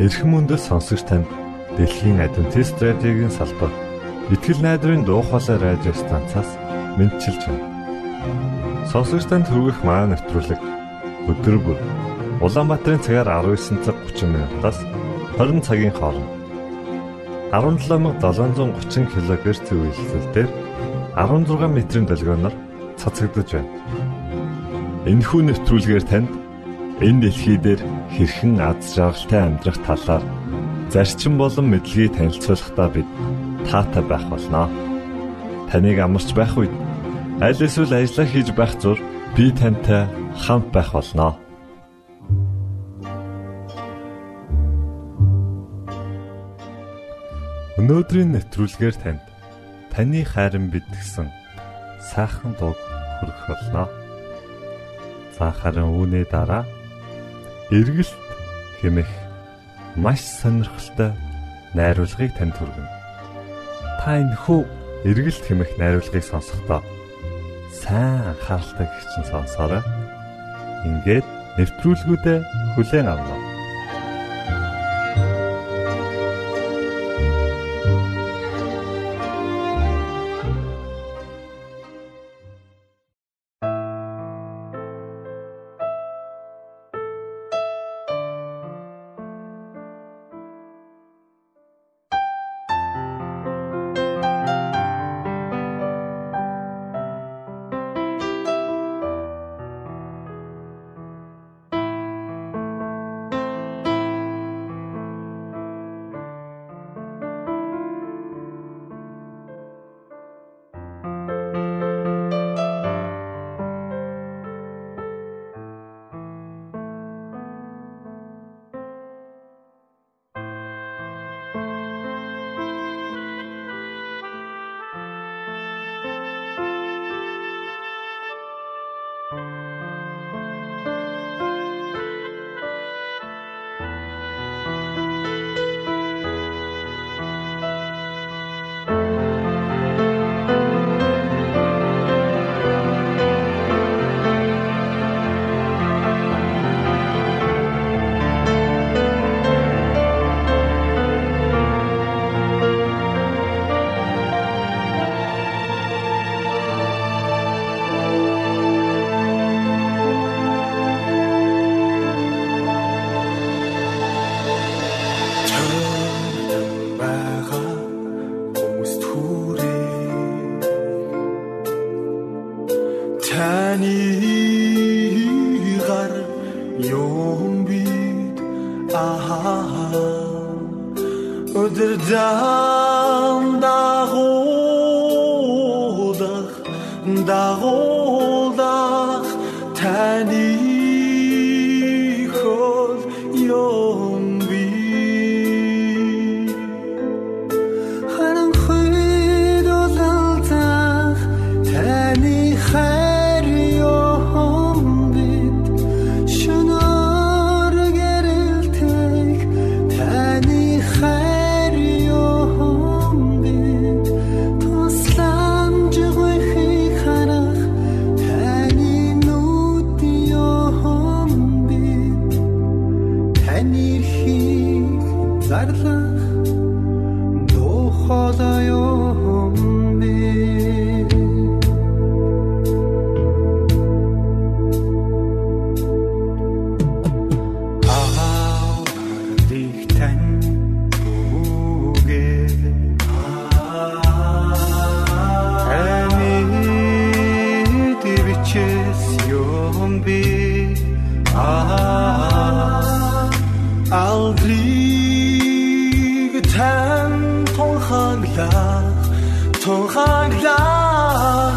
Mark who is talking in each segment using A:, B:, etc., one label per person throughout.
A: Эрхэм мөндөд сонсогч танд Дэлхийн Адвентист радиогийн салбар Итгэл найдрын дуу хоолой радио станцаас мэдчилж байна. Сонсогч танд хүргэх маань нэвтрүүлэг өдөр бүр Улаанбаатарын цагаар 19 цаг 30 минутаас 20 цагийн хооронд 17730 кГц үйлсэлээр 16 метрийн долгионоор цацагдж байна. Энэхүү нэвтрүүлгээр танд энэ дэлхий дээр хэрхэн аз жаргалтай амьдрах талаар зарчим болон мэдлэгийг танилцуулахдаа бид таатай байх болноо. Таныг амарч байх үед аль эсвэл ажиллаа хийж байх зур би тантай хамт байх болноо. Өнөөдрийн нэвтрүүлгээр танд таны хайрын бид гэсэн сайхан дуу хүргэх болно. За харин үүний дараа эргэлт хэмэх маш сонирхолтой найруулгыг танд хүргэнэ. Та энэ хүү эргэлт хэмэх найруулгыг сонсохдоо сайн анхааралтай гихчин сонсоорой. Ингээд нэвтрүүлгүүдэд хүлээн авна.
B: зардаа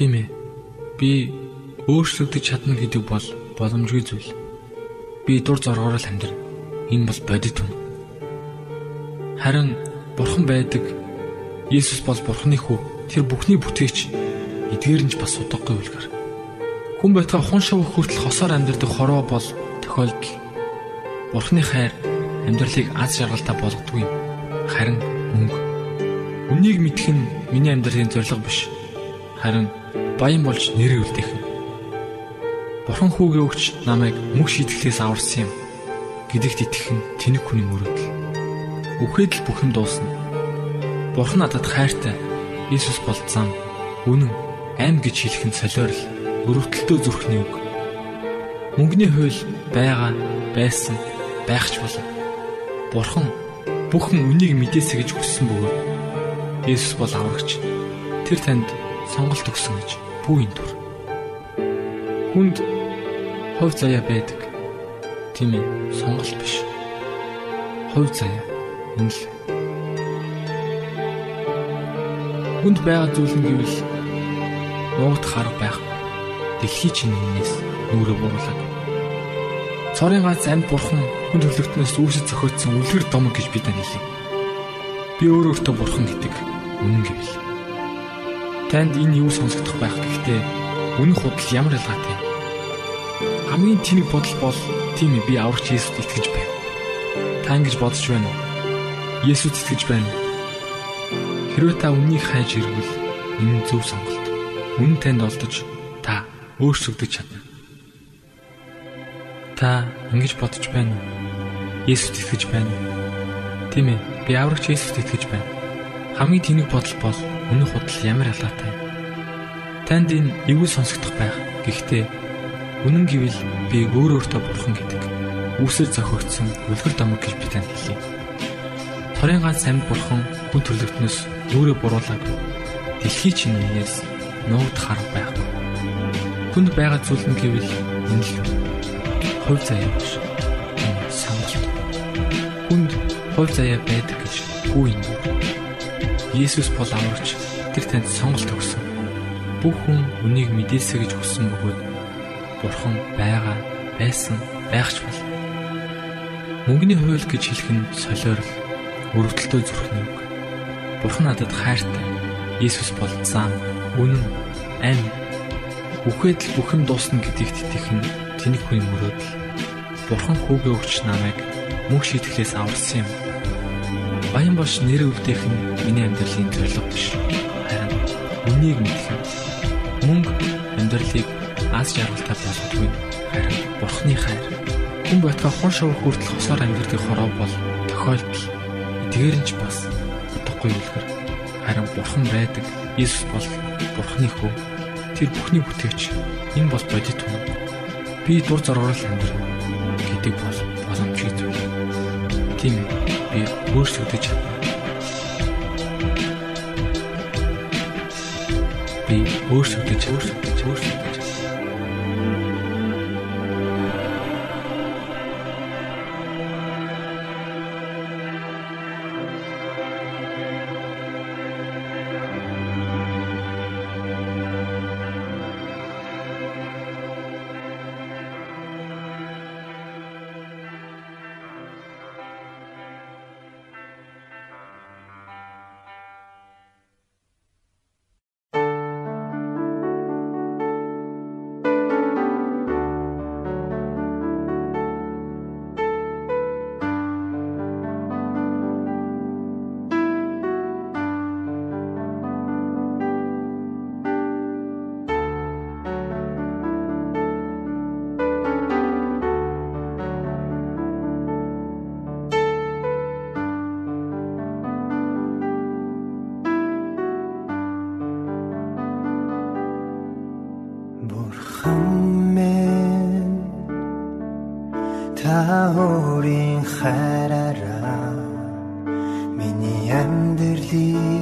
C: Тийм ээ. Би өөрчлөгдөж чадна гэдэг бол боломжгүй зүйл. Би дур зоргоор л амьдрна. Энэ бол бодит хүн. Харин Бурхан байдаг. Есүс бол Бурханы хүү. Тэр бүхний бүтээгч. Эдгээр нь ч бас удахгүй үлгэр. Хүн байтга хун шав хүртэл хосоор амьдрдаг хороо бол тохиолдол. Бурханы хайр амьдралыг аз жаргалтай болгодгүй. Харин мөнгө. Үнийг мэдэх нь миний амьдралын зорилго биш. Харин баян болж нэрээ үлдээх. Бурхан хүүгээ өгч намайг мөх шийтгэлээс аварсан юм. Гэдэгт итгэх нь тэнэг хүний мөрөөдөл. Үхээд л бүх юм дуусна. Бурхан надад хайртай. Иесус бол зам, үнэн, аим гэж хэлэх нь солиорл, өрөвдөлтөө зүрхний үг. Мөнгөний хууль байгаа, байсан, байх ч болно. Бурхан бүхэн үнийг мэдээсэ гэж хүссэн бөгөөд Иесус бол аврагч. Тэр танд сонголт өгсөн гэж пүүийн дүр. Хүнд хувь заяа байдаг. Тийм ээ, сонголт биш. Хувь заяа энэ л. Хүнд байгаа зүйл нь гэвэл нуугд харах байх. Дэлхий чинь энэс нүрэ буурлаг. Цорын гац амьд бурхан хүн төлөвтнөөс үүсэж зохиотсон үлгэр домог гэж бид хэлээ. Би өөр өөртөө бурхан гэдэг үнэн гэвэл. Танд энэ юу сонсогдох байх гэхдээ үнэн худал ямар ялгаатай? Хамгийн тэнэг бодол бол тийм би аврагч Есүст итгэж байна. Та ингэж бодож байна уу? Есүст итгэж байна. Хэрвээ та үннийг хайж ирвэл энэ зөв сонголт. Үнэн танд олдож та өөрчлөгдөж чадна. Та ингэж бодож байна уу? Есүст итгэж байна. Тийм ээ. Би аврагч Есүст итгэж байна. Хамгийн тэнэг бодол бол Үнэн худал ямар ялгаатай. Танд энэ эвгүй сонсогдох байх. Гэхдээ үнэн гэвэл би өөр өөртөө бурхан гэдэг. Үүсээр зохиогдсон үлгэр домог гэж би танд хэлье. Торын ганц амьд бурхан хүн төрлөختнөөс нүрэ буруулаагүй. Дэлхий чинь энэс нуугд харах байхгүй. Хүнд байгаа зүйл нь гэвэл энэ л хувь заяа биш. Самгалт. Хүнд хувь заяа байдаг гэж хүү юм. Есүс бол амарч тэр танд сонголт өгсөн. Бүх хүн үнийг мэдээсэ гэж хүссэн бөгөөд Бурхан байгаа, байсан, байгч бол. Мөнгөний хууль гэж хэлэх нь солиорл, өрөвдөлтөө зүрхний үг. Бурхан надад хайртай. Есүс бол зам, үнэн, амь. Үхээд л бүх юм дуусна гэдэгт итгэх нь тэнэг хүний мөрөөдөл. Бурхан хүүгээ өгч намайг мөнх шийтгэлээс аварсан юм. Баян бош нэр үлдээх нь миний амьдралын зорилго биш. Харин үнийг мэдэх юм. Мөнгө амьдралыг аз жаргалтай болгодгүй. Харин Бурханы хайр. Хүн ботхоо хон шов хүртэл хосоор амьдрэх хороо бол тохиолдол. Эдгээр нь ч бас утгагүй үлгэр. Харин Бурхан байдаг. Иесус бол Бурханы хүү. Тэр бүхний бүтээгч. Энэ бол бодит хүн. Би дур зоргоор амьдрах гэдэг бол боломжтой зүйл. Тийм ээ. Би өөрсдөө чадна. Би өөрсдөө өөрсдөө өөрсдөө
D: хайраараа миний амьдралыг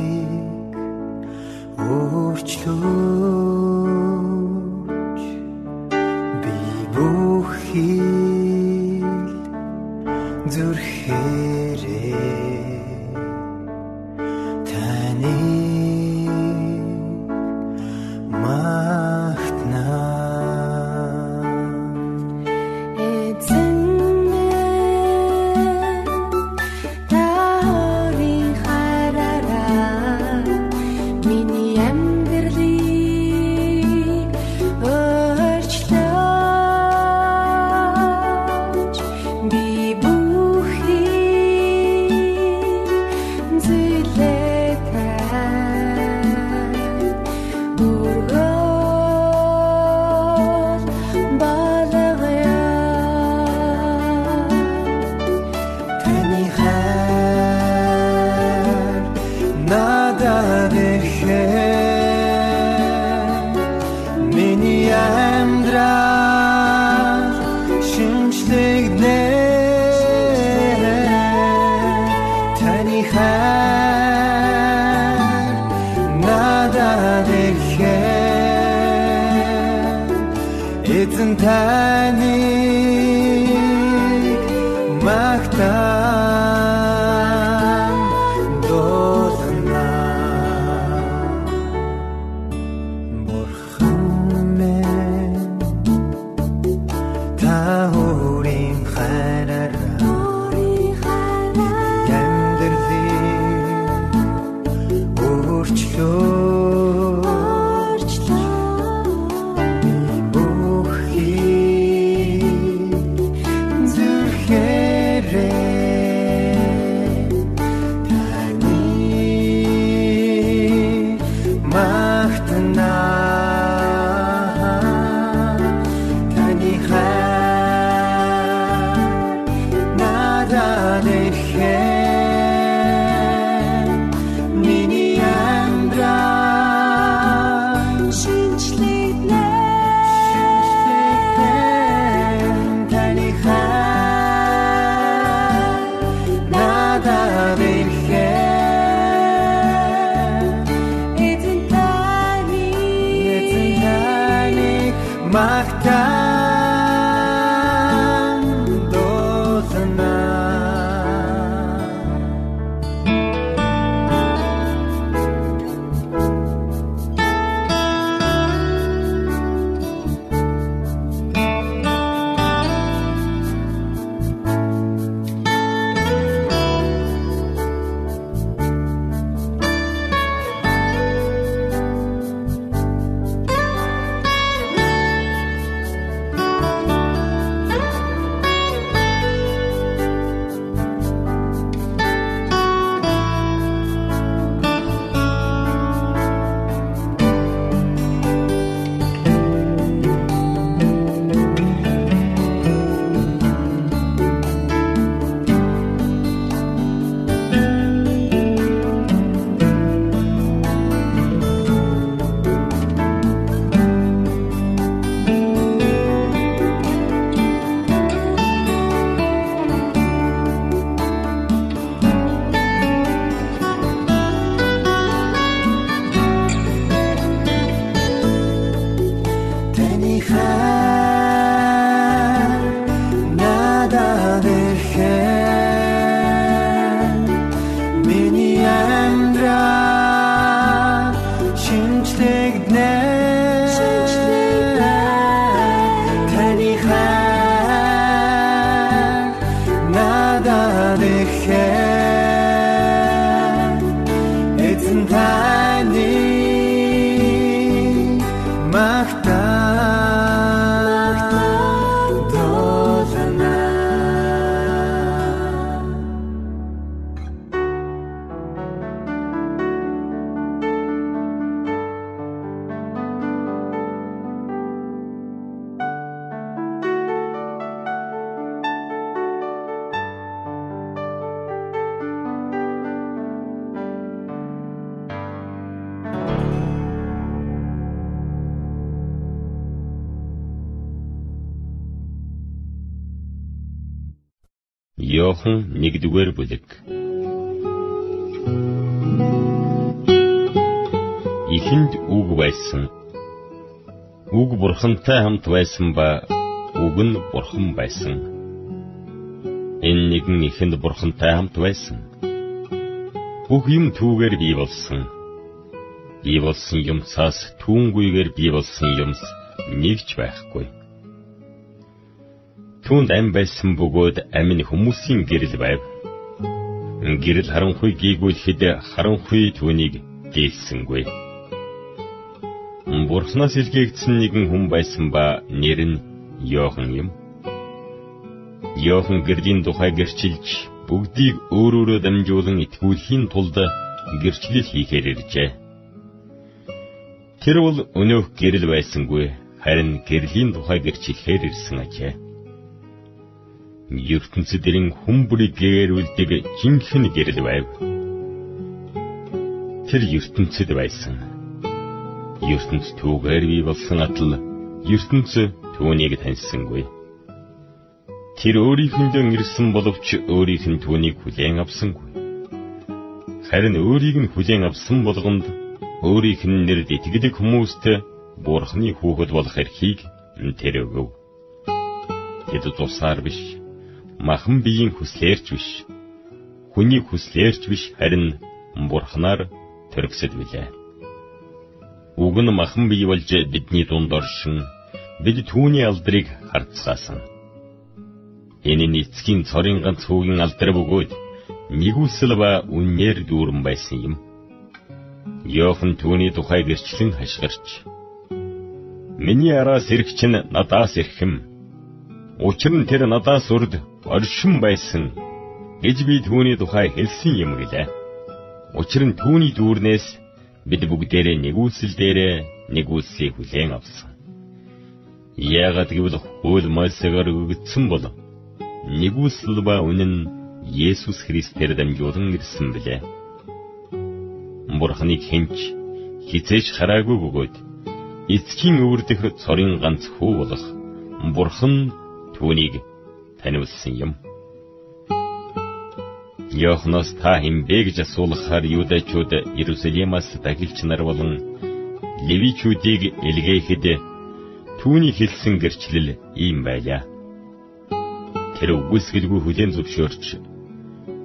D: амьдралыг
E: Йохан 1-р бүлэг. Ихэнд үг байсан. Үг бурхантай хамт байсан ба үг нь бурхан байсан. Энэ нэгэн ихэнд бурхантай хамт байсан. Бүх юм түүгээр бий болсон. Бий болсон юмсаас түүнгүйгээр бий болсон юмс нэгч байхгүй Түүнд ам байсан бөгөөд ам нь хүмүүсийн гэрэл байв. Гэрэл харанхуй гийгүүлэхэд харанхуй түүнийг гээсэнгүй. Бурхнаас илгээгдсэн нэгэн хүн байсан ба нэр нь Йохан юм. Йохан гэрлийн тухай гэрчилж бүгдийг өөрөөрөө дамжуулан итгүүлэхийн тулд гэрчлэл хийхээр иржээ. Тэр бол өнөөх гэрэл байсангүй харин гэрлийн тухай гэрчлэхээр ирсэн ажээ ертөнцийн хүн бүрийг гээрүүлдэг жинхэнэ гэрэл байв. Тэр ертөнцид байсан. ертөнц түүгээр бий болсон атал ертөнц түүнийг таньсангүй. Тэр өөрийнхэндээ ирсэн боловч өөрийнх нь түүнийг хүлээн авсангүй. Харин өөрийг нь хүлээн авсан болгонд өөрийнх нь нэрд итгэдэг хүмүүст Бурхны хүүхэд болох эрхийг тэр өгөв. Тэд тусаар биш махан биеийн хүслээрч биш. Хүний хүслээрч биш харин бурхнаар төрөксөд билээ. Уг нь махан бие болж бидний дунд оршин бид түүний алдрыг харцгаасан. Энэ нь эцгийн цорын ганц хүүгийн алдар бөгөөд нэгүсэл ба үннээр дүүрэн байсан юм. Йохан түүний тухай гэрчлэн хашгирч Миний араас ирэх чинь надаас ирхэм. Учир нь тэр надаас урд оршин байсан гэж би түүний тухай хэлсэн юм гэлээ. Учир нь түүний дүүрнээс бид бүгдээрээ нэгүсэл дээрээ нэгүсийг хүлээн авсан. Яагаад гэвэл хууль Мосегаар өгөгдсөн бол нэгүсэл ба үнэн Есүс Христээр дамжуулан ирсэн билээ. Бурхныг хинч хизээж хараагүй бөгөөд эцгийн өвөрдөх цорын ганц хүү болох Бурхан түүнийг таниулсан юм. Йоханоос та хинбэ гэж асуулахаар юудачууд Иерусалимаас дахилч нар болон левичүүдийг илгээхэд түүний хэлсэн гэрчлэл ийм байлаа. Тэр үгүйсгэлгүй хүлээн зөвшөөрч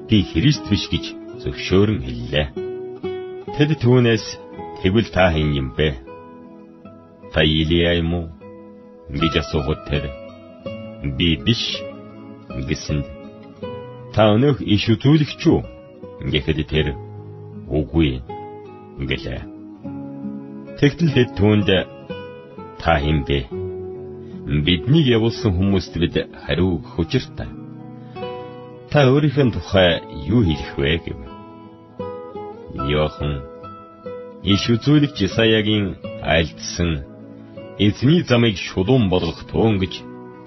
E: би Христ биш гэж зөвшөөрөн хэллээ. Тэд түүнээс тэгвэл та хэн юм бэ? Та Илия юм уу? гэж асуухад тэр би биш гэсэнд та өнөөх иш үзүүлэгч үү гэхэд тэр үгүй гэлээ. Тэгтэл хэд түүнд та хэм бэ? Биднийг явуулсан хүмүүст бид хариу өгөх учиртай. Та өөрийнхөө тухай юу хэлэх вэ гэв. Йохан иш үзүүлэгч Исаягийн айлдсан эзний замыг шулуун болгох туун гэж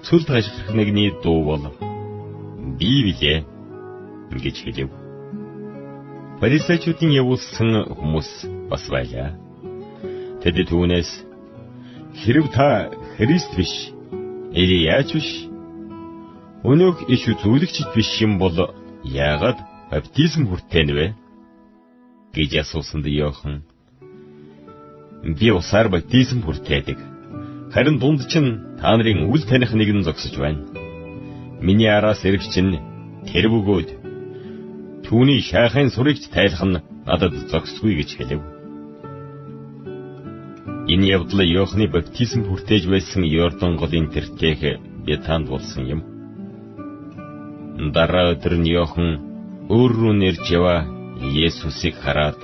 E: цүл ташрах нэгний дуу бол бий билээ гэж хэлэв. Фарисеучуудын явуулсан хүмүүс бас байлаа. Тэд түүнээс хэрв та Христ биш, Элияч биш, өнөөх иш үзүүлэгч биш юм бол яагаад баптизм хүртэнэ вэ? гэж асуусанд Йохан би усаар баптизм хүртээдэг. Харин дунд чинь та нарын үл таних нэг нь зогсож байна Миний араас ирэх чинь тэр бөгөөд түүний шайхын сурыгч тайлах нь надад зогсгүй гэж хэлв. Энэ явдал Иохны баптизм хүртээж байсан Йордан голын тэртех Бетанд болсон юм. Дараа өдөр нь Иохан өөр рүү нэрж яваа Есүсийг хараад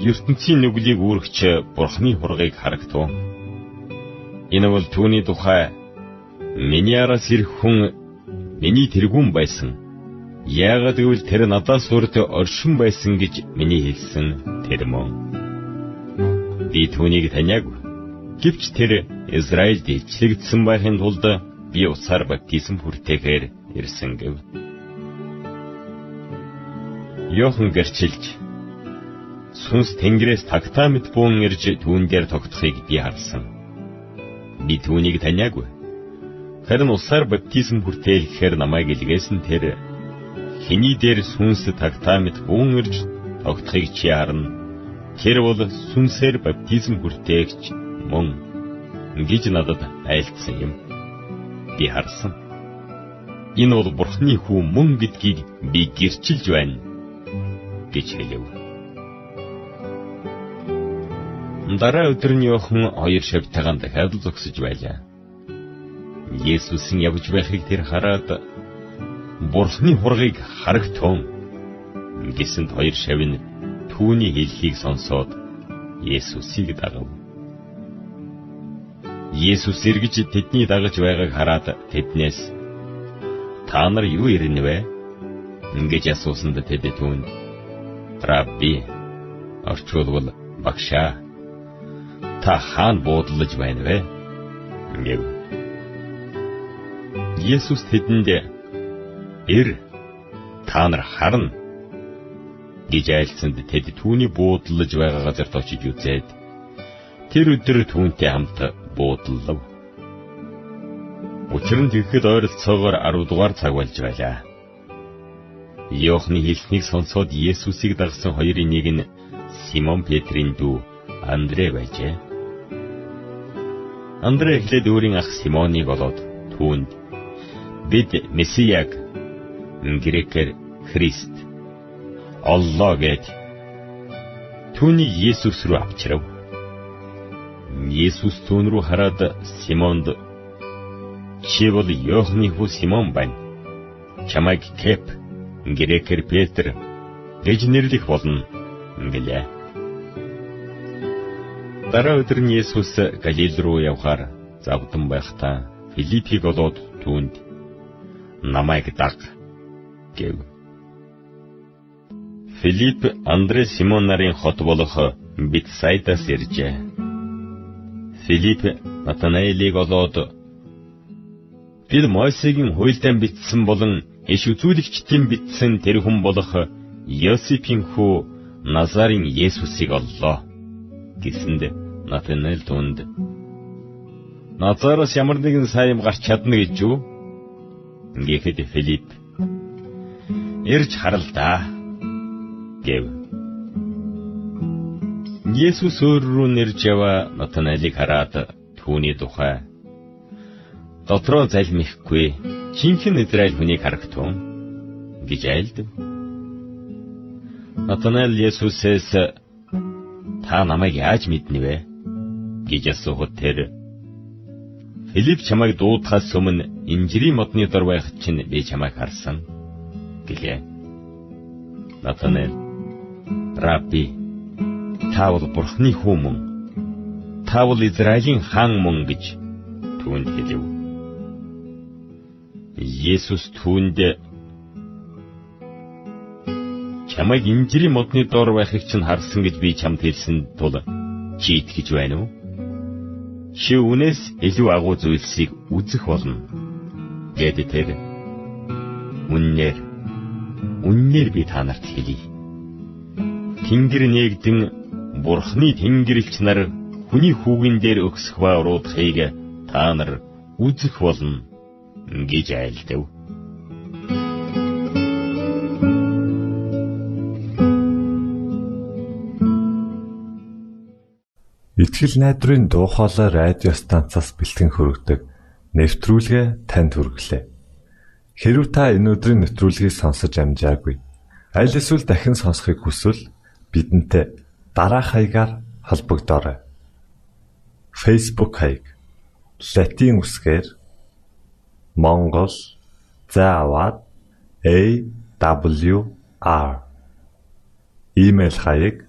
E: ертөнцийн нүглийг үүрэгч Бурхны хургийг харагтун. Энэ бол түүний тухай миний араас ирэх хүн миний тэргүүн байсан. Яагаад гэвэл тэр надаас урд оршин байсан гэж миний хэлсэн тэр мөн. Би түүнийг таниагүй. Гэвч тэр Израильд илчлэгдсэн байхын тулд би усаар баптизм хүртээхээр ирсэн гэв. Йохан гэрчилж сүнс тэнгэрээс тагтаа мэт буун ирж түүн дээр тогтхыг би харсан. Би түүнийг таниагүй. Харин усаар баптизм хүртээлэхээр намайг илгээсэн тэр хэний дээр сүнс тагтаа мэт буун ирж тогтхыг чи харна. Тэр бол сүнсээр баптизм хүртээгч мөн гэж надад айлтсан юм. Би харсан. Энэ бол Бурхны хүү мөн гэдгийг би гэрчилж байна гэж хэлэв. Дараа өдрийн охин хоёр шавтайгаан дахиад л зогсож байлаа. Есүсийн явж байхыг тэр хараад Бурхны хургийг харагтун гэсэнд хоёр шав нь түүний хэлхийг сонсоод Есүсийг дагав. Есүс эргэж тэдний дагаж байгааг хараад тэднээс та нар юу ирнэ вэ? Ингэж асуусанд тэд түүнд Рабби орчуулбал багшаа та хаан буудлаж байна вэ? гэв. Есүс тэдэнд ир та нар харна гэж айлцсанд тэд түүний буудлаж байгаа газарт очиж үзээд тэр өдөр түүнтэй хамт буудлав. Учир нь тэгэхэд ойролцоогоор 10 дугаар цаг болж байлаа. Йохны хэлснийг сонсоод Есүсийг дагсан хоёрын нэг нь Симон Петрийн дүү Андрэ байжээ. Андрэ эхлээд өөрийн ах Симоныг олоод түүнд бид Месияг грекээр Христ оллоо гэж түүнийг Есүс рүү авчирав. Есүс түүн рүү хараад Симонд чи бол Йохны хүү Симон байна. Чамайг Кеп грекээр Петр гэж нэрлэх болно гэлээ. Дараа өдөр нь Есүс Галил руу явхаар завдан байхдаа Филиппийг олоод түүнд намайг даг гэв. Филипп Андре Симон нарын хот болох Битсайдаас иржээ. Филипп Натанаэлийг олоод бид Мойсегийн хуйлдаан бичсэн болон иш үзүүлэгчдийн бичсэн тэр хүн болох Йосипийн хүү Назарын Есүсийг оллоо гэсэнд Натанаэл түнд Назараас ямар нэгэн сайн гарч чадна гэж юу? Ингээд Филипп Ирж харал да гэв. Есүс өөр рүү нэрж яваа Натанаэлийг хараад түүний тухай дотроо залмихгүй жинхэнэ Израиль хүнийг харагтун гэж айлдав. Натанаэл Есүсээс та намайг яаж мэднэ вэ гэж асуухад тэр Филипп чамайг дуудахаас өмнө инжирийн модны дор байх чинь би чамайг харсан гэлээ. Натанаэл Рабби Та бол Бурхны хүү мөн. Та бол Израилийн хаан мөн гэж түүнд хэлв. Есүс түүнд чамайг инжирийн модны доор байхыг чинь харсан гэж би чамд хэлсэн тул чи итгэж байна уу? Чи үнээс илүү агуу зүйлсийг үзэх болно. Гэт тэр үннээр үннээр би та нарт хэлье. Тэнгэр нээгдэн Бурхны Тэнгэрлэгч нар хүний хүүгэн дээр өгсөх ба уруудахыг та нар үзэх болно гэж айлдав.
A: Итгэл найдрын дуу хоолой радио станцаас бэлтгэн хөрөгдөг нэвтрүүлгээ танд хүргэлээ. Хэрв та энэ өдрийн нэвтрүүлгийг сонсож амжаагүй аль эсвэл дахин сонсохыг хүсвэл бидэнтэй дараах хаягаар холбогдорой. Facebook хаяг: Satiin үсгээр Монгол заавад AWR Имэйл хаяг